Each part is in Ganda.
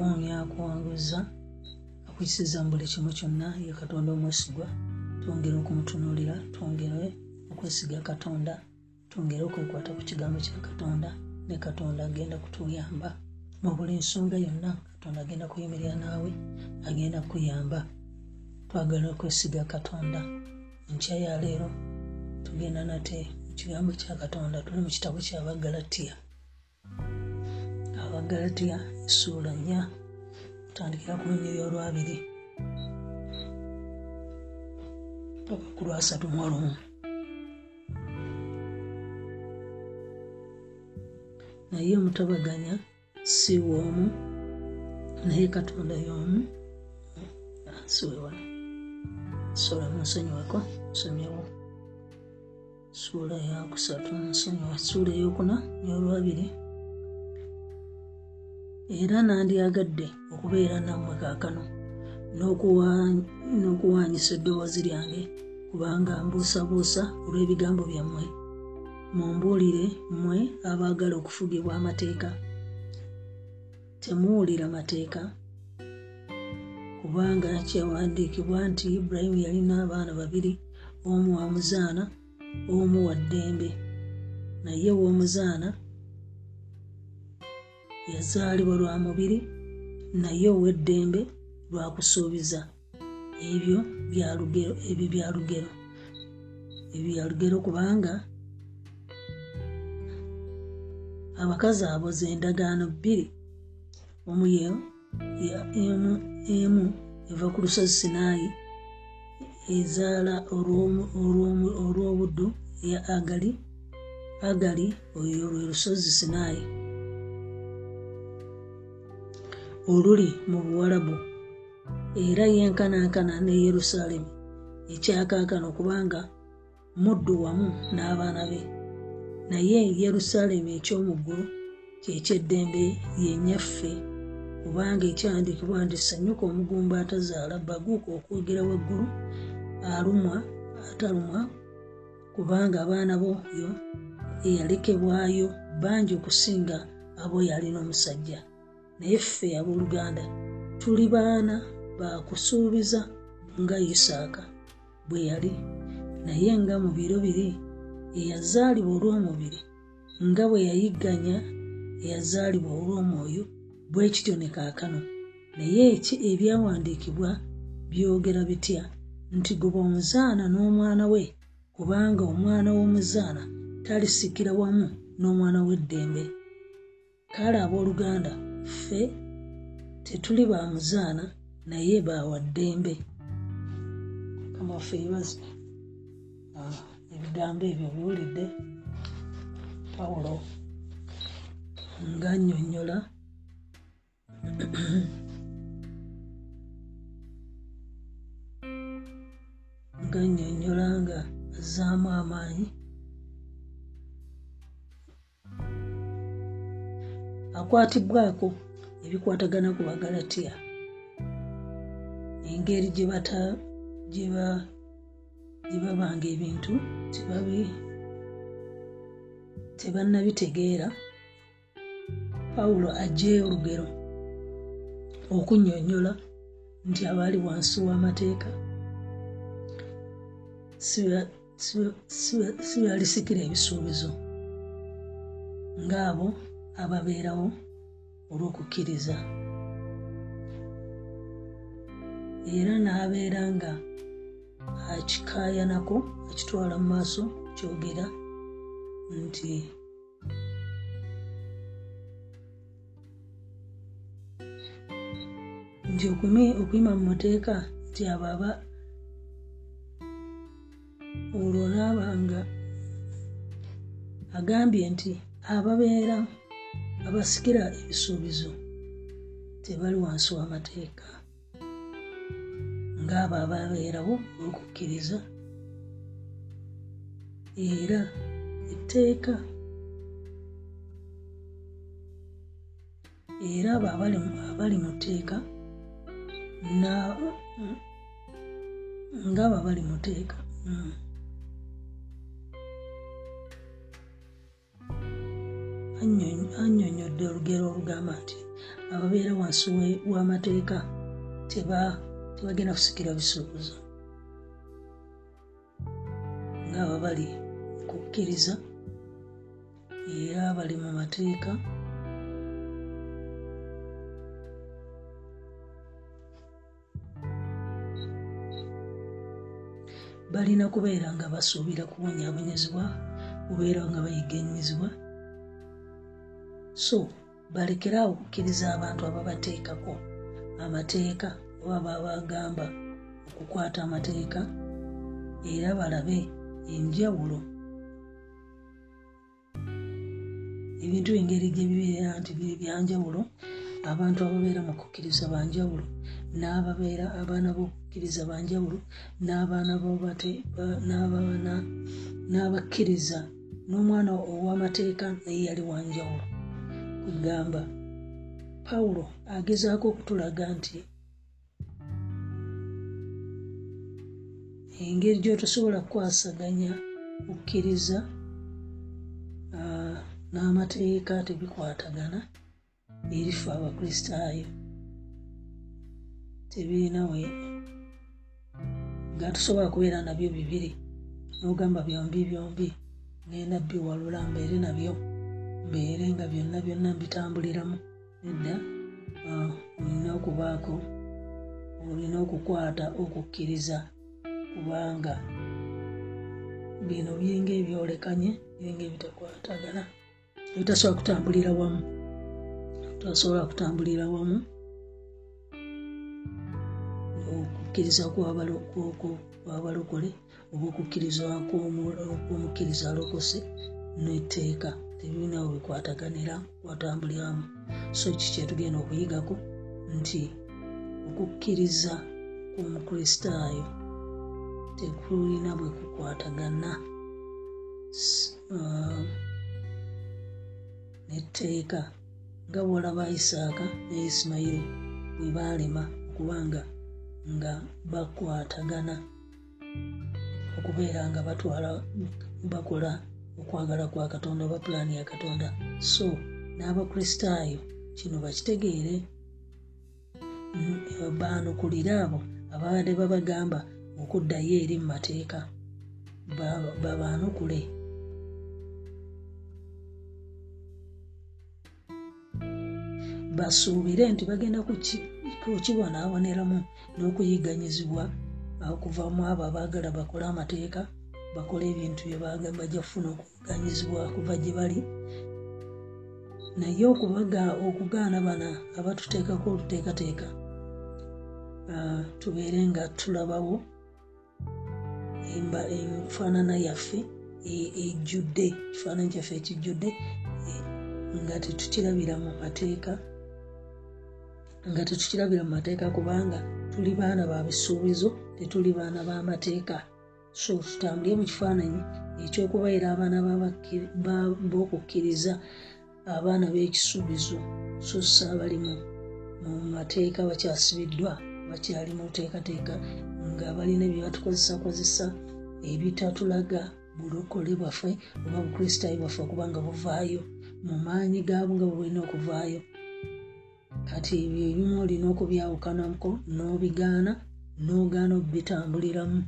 akukuumya akuwanguza akuyisiza mu buli kimu kyonna. Ye katonda omwesigwa twongere okumutunuulira twongere okwesiga katonda twongere okwekwata ku kigambo kya katonda. Ne katonda agenda kutuyamba mu buli nsonga yonna. Katonda agenda kuyimirira naawe agenda kuyamba twagala okwesiga katonda. Nkya yaleero tugenda nate mu kigambo kya katonda tuli mu kitabo kyabagalatiya abagalatiya essuula nnya tutandikira ku lunyiri olwabiri paka ku lwasatu mu olumu naye mutabaganya si woomu naye katonda y'omu siwewala sola munsonyiwako nsomyewo. Suula yakusatu nsonyiwa suula eyokuna yolwabiri era nandyagadde okubeera nammwe kaakano n'okuwanyisa eddoboozi lyange kubanga mbuusabuusa olw'ebigambo byammwe. Mumbuulire mmwe abaagala okufugibwa amateeka. Temuwulira mateeka kubanga kyawandiikibwa nti ibulayimu yalina abaana babiri omu wamuzaana omu wa ddembe. Naye w'omuzaana yazaalibwa lwa mubiri naye ow'eddembe lwakusuubiza ebyo byalugero ebyo byalugero ebyo byalugero kubanga abakazi abo z'endagaano bbiri omu emu emu eva ku lusozi sinaayi ezaala olw'obuddu ya agali agali oyo lwe lusozi sinaayi oluli mu buwalabu era yenkanankana ne yerusaalemi ekyakaakano kubanga muddu wamu n'abaana be. Naye yerusaalemi ekyomuggulu kyekyeddembe yennyaffe kubanga ekyandiikibwa nti sanyuka omugumba atazaala baguuka okwogera waggulu alumwa atalumwa kubanga abaana boyo eyalekebwayo bangi okusinga abo yalina omusajja naye ffe abooluganda tuli baana bakusuubiza nga isaaka bwe yali. Naye nga mu biro biri eyazaalibwa olw'omubiri nga bwe yayigganya eyazaalibwa olw'omwoyo bwe kityo ne kaakano. Naye eki ebyawandiikibwa byogera bitya? Nti goba omuzaana n'omwana we kubanga omwana w'omuzaana talisikira wamu n'omwana w'eddembe. Kale abooluganda ffe tetuli ba muzaana naye bawa ddembe kamaffe ebibazo ebigambo ebyo biwulidde. Pawulo nga nnyonnyola. Nga nnyonnyola nga azzaamu amaanyi akwatibwako ebikwatagana ku bagalatiya engeri gye babanga ebintu tebannabitegeera pawulo ajjeeyo olugero okunnyonnyola nti abaali wansi w'amateeka. Si byalisikira ebisuubizo. Ng'abo ababeerawo olw'okukkiriza. Era n'abeera nga akikaayanako akitwala mu maaso kyogera nti nti okuyima mu mateeka nti abo aba olwo naabanga agambye nti ababeera abasikira ebisuubizo tebali wansi w'amateeka ng'abo ababeerawo okukkiriza era etteeka era abo abali mu tteeka ngaabo abali mu tteeka mm. Annyonnyodde olugero olugamba nti ababeera wansi w'amateeka tebagenda kusikira bisuubuzo. Ngaaba bali kukkiriza era bali mu mateeka. Balina kubeera nga basuubira kubonyaabonyezebwa kubeera nga bayiganyizibwa so balekeraawo okukkiriza abantu ababateekako amateeka oba babagamba okukwata amateeka era balabe enjawulo. Ebintu engeri gyebibeera nti byanjawulo abantu ababeera mu kukkiriza banjawulo n'ababeera abaana b'okukkiriza banjawulo n'abaana n'abakkiriza n'omwana ow'amateeka naye yali wanjawulo kugamba. Pawulo agezaako okutulaga nti engeri gyotosobola kukwasaganya kukkiriza n'amateeka tebikwatagana erife abakristaayo tebirinawe nga tusobola kubeera nabyo bibiri nogamba byombi byombi ngenda biwalula mbeere nabyo mbeere nga byonna byonna mbitambuliramu. Nedda olina okubaako olina okukwata okukkiriza kubanga bino biringa ebyolekanye biringa ebitakwatagana ebitasobola kutambulira wamu tasobola kutambulira wamu okukkiriza kwabalokole oba okukkiriza kwomukkiriza alokose netteeka tebirinawo bikwataganira kwatambuliramu so ki kyetugenda okuyigako nti okukkiriza kwomukristaayo tekulina bwe kukwatagana. Netteeka nga bwolaba isaaka ne isimayiri bwe baalema okubanga nga bakwatagana okubeera nga batwala bakola okwagala kwa katonda oba pulaani ya katonda. So n'abakristaayo kino bakitegeere. Baanukulire abo ababadde babagamba okuddayo eri mu mateeka. Babaanukule basuubire nti bagenda kukibonaaboneramu n'okuyiganyizibwa okuvamu abo abaagala bakole amateeka bakole ebintu bajja kufuna okuganyizibwa kuva gye bali. Naye okugaana bana abatuteekako oluteekateeka tubeere nga tulabawo enfaanana yaffe ejjudde ekifaananyi kyaffe ekijjudde nga tetukirabira mu mateeka nga tetukirabira mu mateeka kubanga tuli baana ba bisuubizo tetuli baana b'amateeka so tutambulire mu kifaananyi ekyokubaira abaana b'okukkiriza abaana b'ekisuubizo. So sa abali mu mateeka bakyasibiddwa bakyali mu teekateeka nga balina bye batukozesakozesa ebitatulaga bulokole bwaffe oba bukristaayo bwaffe okuba nga buvaayo mu maanyi gaabo nga bwebulina okuvaayo. Kati ebyo ebimu olina okubyawukanako n'obigaana n'ogaana okubitambuliramu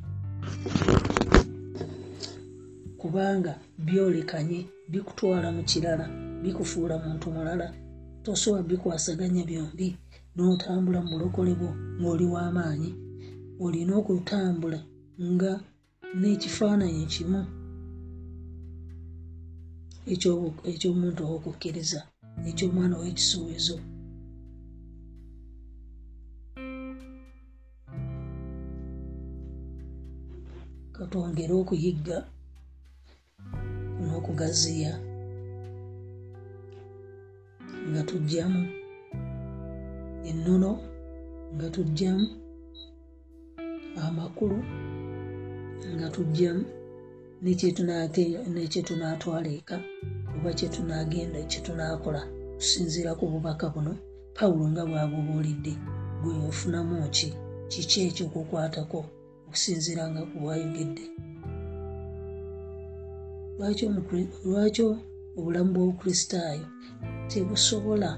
kubanga byolekanye bikutwala mu kirala bikufuula muntu mulala tosobola bikwasaganya byombi. N'otambula mu bulokole bwo ng'oli w'amaanyi olina okutambula nga n'ekifaananyi kimu ekyomuntu ow'okukkiriza ekyomwana ow'ekisuubizo katwongere okuyigga n'okugaziya. Nga tujjamu ennono nga tujjamu amakulu nga tujjamu nekyetunaatwala eka oba kyetunagenda kyetunakola kusinziira ku bubaka buno. Pawulo nga bwabubuulidde gwe ofunamu ki? Kiki ekyo kukwatako okusinziira nga kubwayogedde lwaki obulamu bw'obukristaayo tebusobola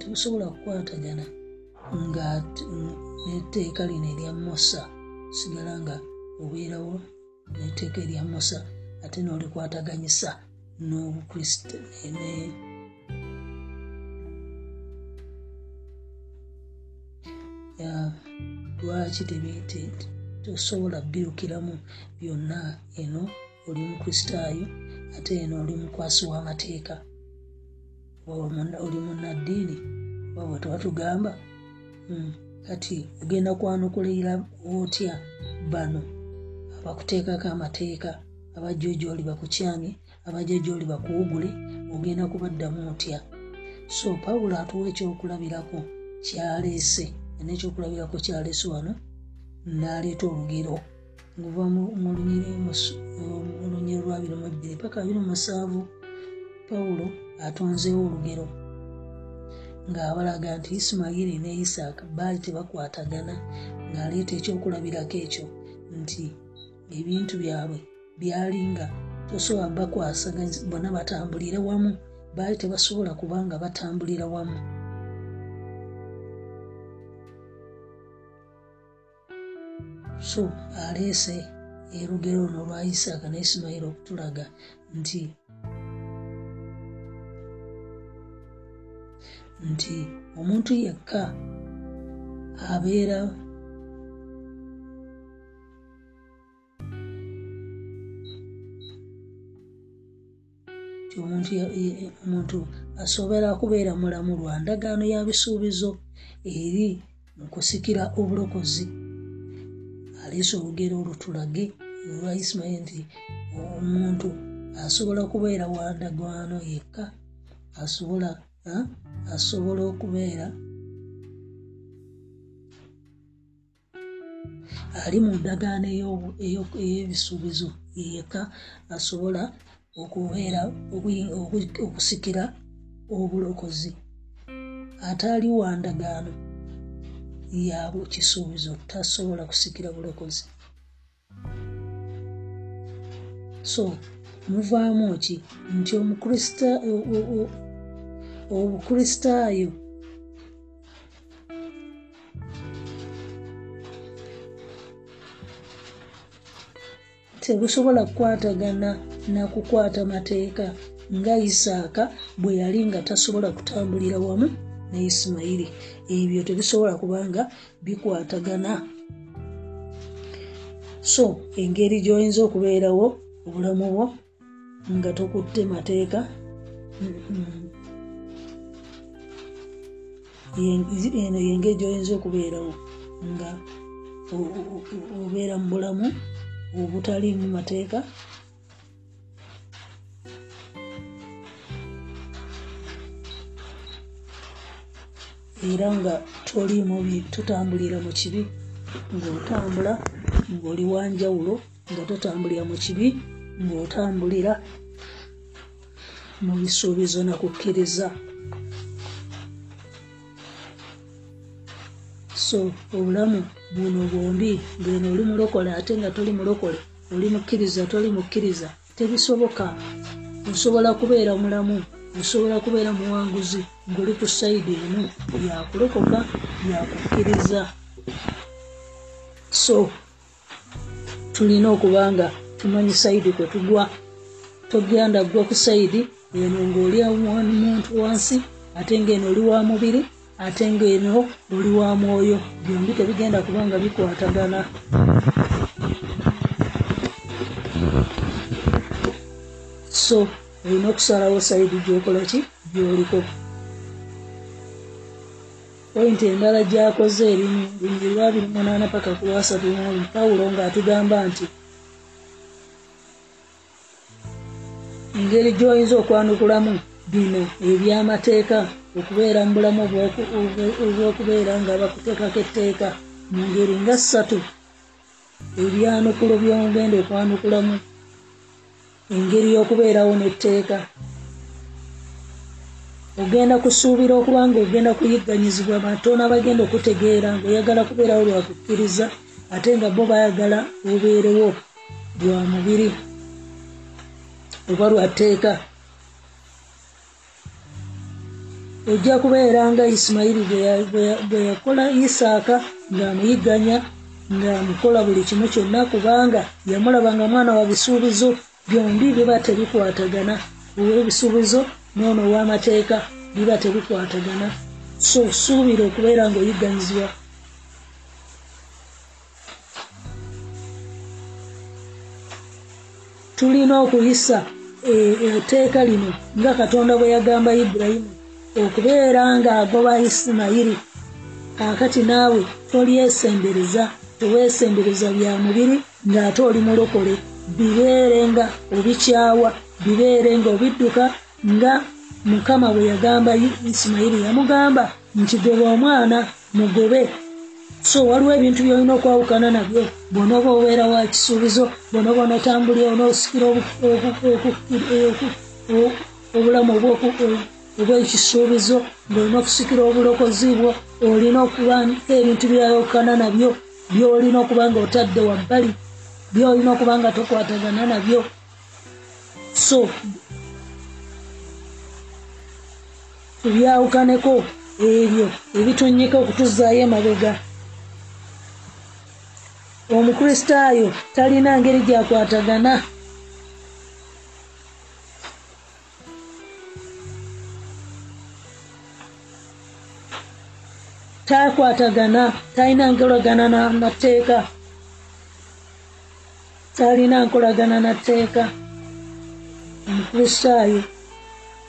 tebusobola kukwatagana nga neteeka lino erya musa sigala nga obeerawo neteeka erya musa ate n'olikwataganyisa lwaki tosobola birukiramu byonna? Eno oli mukristaayo ate eno oli mukwasi w'amateeka. Oli munaddiini wabwe tebatugamba hmm, kati ogenda kwanukulira otya bano? Abakuteekako amateeka abajja gyoli bakukyamye abajja gyoli bakuwugule ogenda kubaddamu otya? So pawulo atuwa ekyokulabirako kyaleese nekyokulabirako kyaleese wano naleeta olugero. Nguva mu lunyiro lwabiri mu bbiri paka abiri musanvu pawulo atonzeewo olugero. Ng'abalaga nti isimayiri ne isaaka baali tebakwatagana ng'aleeta ekyokulabirako ekyo nti ebintu byabwe byalinga tosobola bakwasaganya bonna batambulire wamu baali tebasobola kubanga batambulira wamu so aleese erugero luno lwa isaaka ne isimayiri okutulaga nti nti omuntu yekka abeera omuntu asobera kubeera mulamu lwa ndagaano ya bisuubizo eri mu kusikira obulokozi aleesa olugero olutulage olwa isimayiri nti omuntu asobola kubeera wa ndagaano yekka asobola asobola okubeera ali mu ndagaano ey'ebisuubizo yeka asobola okubeera okusikira obulokozi. Ate ali wa ndagaano yabwe kisuubizo tasobola kusikira bulokozi. So muvaamu ki? Nti obukristaayo tebusobola kukwatagana nakukwata mateeka nga isaaka bwe yali nga tasobola kutambulira wamu ne isimayiri ebyo tebisobola kubanga bikwatagana. So engeri gyoyinza okubeerawo obulamu bwo nga tokutte mateeka eno yengeri gyoyinza okubeerawo nga obeera mu bulamu obutaliimu mateeka era nga toliimu tutambulira mu kibi ng'otambula ng'oli wanjawulo nga totambulira mu kibi ng'otambulira mu bisuubizo nakukkiriza so obulamu buno bwombi ngeno oli mulokole ate nga toli mulokole oli mukkiriza toli mukkiriza tebisoboka. Osobola kubeera mulamu osobola kubeera muwanguzi ngaoli ku sayidi emu yakulokoka yakukkiriza so tulina okuba nga tumanyi sayidi kwe tugwa. Togenda gwa ku sayidi eno ngaoli muntu wansi ate ngaeno oli wa mubiri ate ngaeno oli wa mwoyo. Byombi tebigenda kuba nga bikwatagana. So olina okusalawo sayidi gyokola ki gyoliko pointi endala gyakoze erimu lungi lwabiri munaana paka ku lwasatu nabiri pawulo ng'atugamba nti engeri gy'oyinza okwanukulamu bino ebyamateeka okubeera mu bulamu obwokubeera nga bakuteekako etteeka mu ngeri nga ssatu ebyanukulo byomugenda okwanukulamu engeri y'okubeerawo n'etteeka. Ogenda kusuubira okuba nga ogenda kuyigganyizibwa batoona bagenda okutegeera ngaoyagala kubeerawo lwakukkiriza ate nga bo bayagala obeerewo lwa mubiri oba lwatteeka ojja kubeera nga isimayiri bwe yakola isaaka ng'amuyigganya ng'amukola buli kimu kyonna kubanga yamulaba nga mwana wa bisuubizo byombi biba tebikwatagana. Ow'ebisuubizo noono ow'amateeka biba tebikwatagana. So suubira okubeera ng'oyigganyizibwa tulina okuyisa etteeka lino nga katonda bwe yagamba ibulayimu okubeera ng'agoba isimayiri kaakati naawe tolyesembereza teweesembereza bya mubiri ng'ate oli mulokole bibeere nga obikyawa bibeere nga obidduka nga mukama bwe yagamba isimayiri yamugamba nti goba omwana mugobe. So waliwo ebintu byolina okwawukana nabyo bonaoba obeera wa kisuubizo bonaoba onotambulira onoosikira obulamu obwekisuubizo ngaolina okusikira obulokozi bwo olina okubako ebintu byawukana nabyo byolina okuba nga otadde wabbali byolina okuba nga tokwatagana nabyo. So tubyawukaneko ebyo ebitonyeka okutuzaayo emabega. Omukristaayo talina ngeri gyakwatagana. Takwatagana talina nkolagana nateeka talina nkolagana nateeka omukristaayo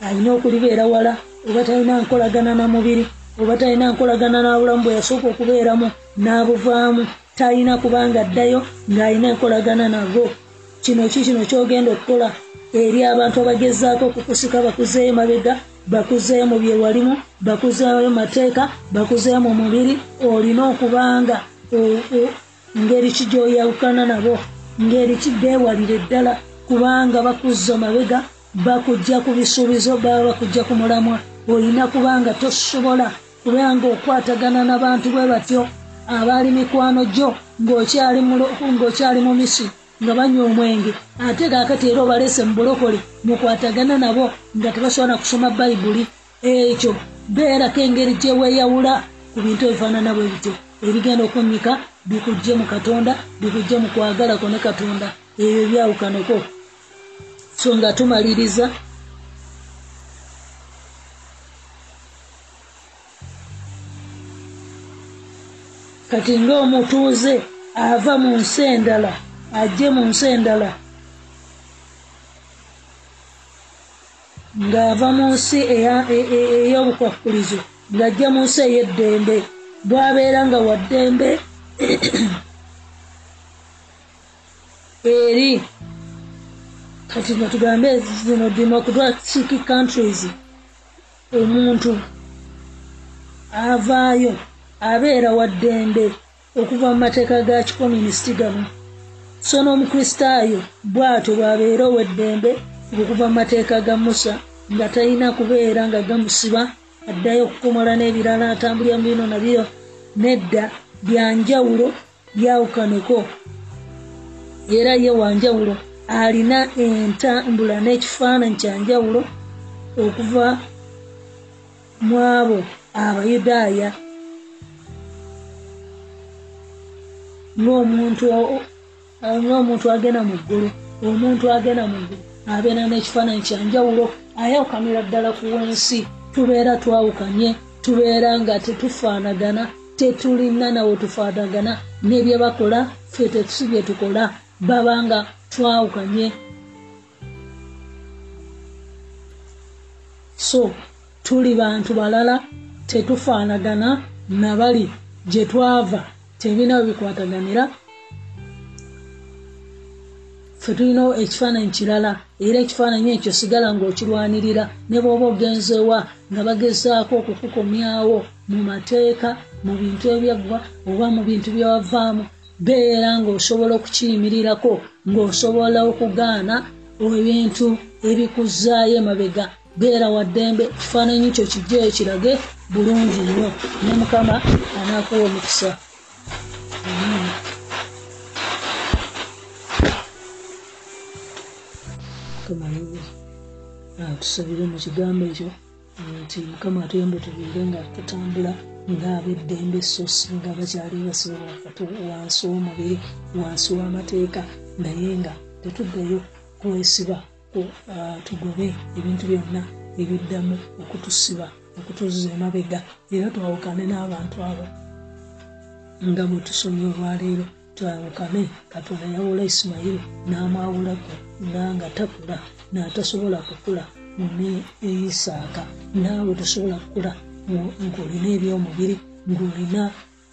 alina okulibeera wala oba talina nkolagana na mubiri oba talina nkolagana n'abulamu bwe yasooka okubeeramu n'abuvaamu. Talina kubanga addayo ng'alina enkolagana nago kino ki kino kyogenda okukola eri abantu abagezaako okukusika bakuzeeyo mabega bakuzeeyo mu byewalimu bakuzeeyo mateeka bakuzeeyo mu mubiri olina okubanga ngeri ki gyoyawukana nabo ngeri ki beewalire ddala kubanga bakuzza mabega bakujja ku bisuubizo baba bakujja ku mulamwa. Olina kubanga tosobola kubanga okwatagana n'abantu bwe batyo abaali mikwano gyo ng'okyali mu misiri nga banywa omwenge. Ate kaakati era obalese mu bulokole mukwatagana nabo nga tebasobola na kusoma bayibuli ekyo beerako engeri gyeweeyawula ku bintu ebifaanana bwe bityo ebigenda okunyika bikujje mu katonda bikujje mu kwagalako ne katonda. Ebyo byawukaneko so nga tumaliriza kati ng'omutuuze ava mu nsi endala ajje mu nsi endala ng'ava mu nsi ey'obukwakkulizo ng'ajja mu nsi ey'eddembe bwabeera nga waddembe eri kati nga tugambe zino democratic countries omuntu avaayo abeera waddembe okuva mu mateeka ga kikomunisiti gano so n'omukristaayo bw'atyo bw'abeera ow'eddembe okuva mu mateeka ga musa nga talina kubeera nga gamusiba addayo okukomola n'ebirala atambulira mu bino nabyo. Nedda byanjawulo byawukaneko. Era ye wanjawulo alina entambula n'ekifaananyi kyanjawulo okuva mu abo abayudaaya. Ng'omuntu agenda mu ggulu omuntu agenda mu ggulu abeera n'ekifaananyi kyanjawulo ayawukanira ddala ku wensi tubeera twawukanye tubeera nga tetufaanagana tetulina nawe tufaanagana. N'ebye bakola fe tetusi bye tukola baba nga twawukanye. So tuli bantu balala tetufaanagana nabali gye twava tebirina bikwataganira ffe tulina ekifaananyi kirala era ekifaananyi ekyo sigala ng'okirwanirira ne bw'oba ogenzewa nga bagezaako okukukomyawo mu mateeka mu bintu ebyaggwa oba mu bintu byewavaamu beera ng'osobola okukiyimirirako ng'osobola okugaana ebintu ebikuzaayo emabega. Beera waddembe ekifaananyi kyo kijjeyo kirage bulungi nnyo. Ne mukama anaakuwa omukisa tusabire mu kigambo ekyo nti mukama atuyambe tubeere nga tutambula ngaabeddembe sosi nga bakyali basibe wansi w'omubiri wansi w'amateeka naye nga tetuddayo kwesiba tugobe ebintu byonna ebiddamu okutusiba okutuzza emabega era twawukane n'abantu abo nga bwe tusomye olwaleero twawukane katonda yawula isimayiri n'amwawulaku nanga takula n'atasobola kukula mune eisaaka naawe tosobola kukula ng'olina ebyomubiri ng'olina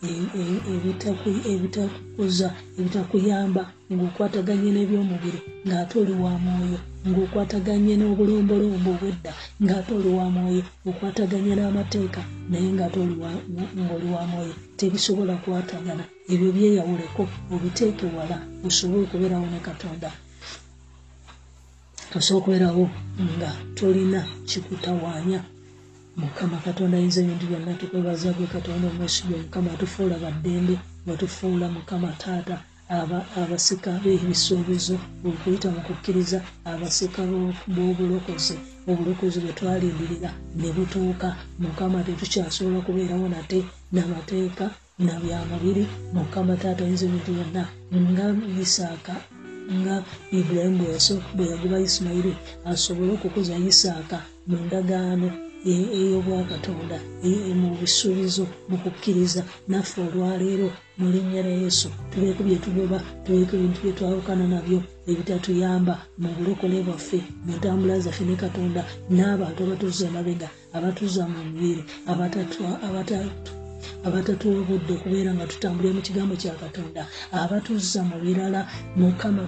ebitakukuza ebitakuyamba ng'okwataganye n'ebyomubiri ng'ate oli wa mwoyo ng'okwataganye n'obulombolombo obwedda ng'ate oli wa mwoyo okwataganye n'amateeka naye ng'ate ng'oli wa mwoyo. Tebisobola kwatagana ebyo byeyawuleko obiteeke wala osobole okubeerawo ne katonda. Osobola okubeerawo nga tolina kikutawaanya mukama katonda ayinza ebintu byonna tukwebaza gwe katonda omwesigwa mukama atufuula baddembe batufuula mukama taata abasika b'ebisuubizo okuyita mu kukkiriza abasika b'obulokozi obulokozi bwe twalindirira ne butuuka. Mukama tetukyasobola kubeerawo nate n'amateeka na byamubiri mukama taata ayinza ebintu byonna nga isaaka nga ibulayimu bwe yaguba isimayiri asobole okukuza isaaka mu ndagaano ey'obwakatonda mu bisuubizo mu kukkiriza naffe olwaleero mu linnya lya yesu. Tubeeko bye tugoba tubeeko ebintu bye twawukana nabyo ebitatuyamba mu bulokole bwaffe mu ntambula zaffe ne katonda n'abantu abatuza emabega abatuza mu mubiri abatatuwa budde okubeera nga tutambulira mu kigambo kya katonda abatuza mu birala mukama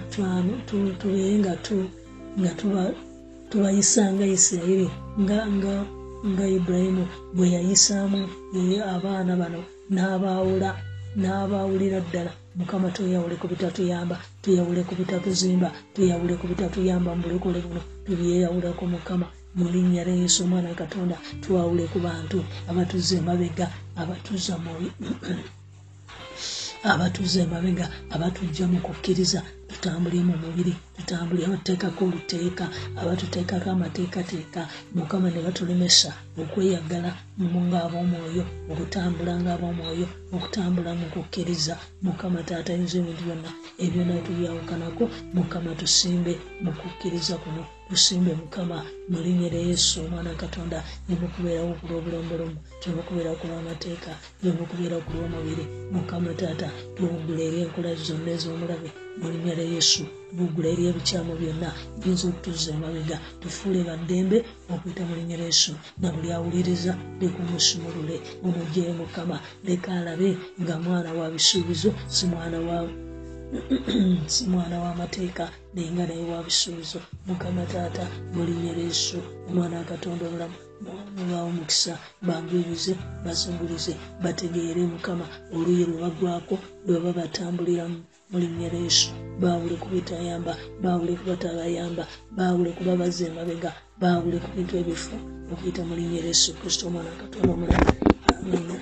tubeere nga tubayisa nga isirayiri nga ibulayimu bwe yayisaamu abaana bano n'abaawula n'abaawulira ddala. Mukama tuyawule ku bitatuyamba tuyawule ku bitatuzimba tuyawule ku bitatuyamba mu bulokole buno tubyeyawulako mukama. Mu linnya lya yesu omwana wa katonda tuwawule ku bantu abatuza emabega abatuza mu abatuza emabega abatujja mu kukkiriza tutambule mu mubiri tutambule abateekako oluteeka abatuteekako amateekateeka. Mukama ne batulemesa okweyagala ngaab'omwoyo okutambula ngaab'omwoyo okutambula mu kukkiriza. Mukama taata yinza ebintu byonna ebyonna tubyawukanako. Mukama tusimbe mu kukkiriza kuno tusimbe mukama mu linnya lya yesu omwana katonda nemukubeerawo ku lw'obulombolomu temukubeerawo ku lw'amateeka nemukubeerawo ku lw'omubiri. Mukama taata tuwugula eri enkola zonna ez'omulabe mu linnya lya yesu tuwugula eri ebikyamu byonna biyinza okutuza emabega tufuule baddembe okuyita mu linnya lya yesu na buli awuliriza lekumusumulule omugyeyo mukama leka alabe nga mwana wa bisuubizo si mwana wa si mwana w'amateeka naye nga naye wa bisuubizo mukama taata mulinnya lyesu omwana wakatonda omulamu mubawo omukisa bangwirize basungulize bategeere mukama oluyi lwe bagwako lweba batambuliramu mulinnya lyesu bawule kubitayamba bawule kubatabayamba bawule kuba bazza emabega bawule ku bintu ebifu okuyita mulinnya lyesu kristo omwana wakatonda omulamu. Amina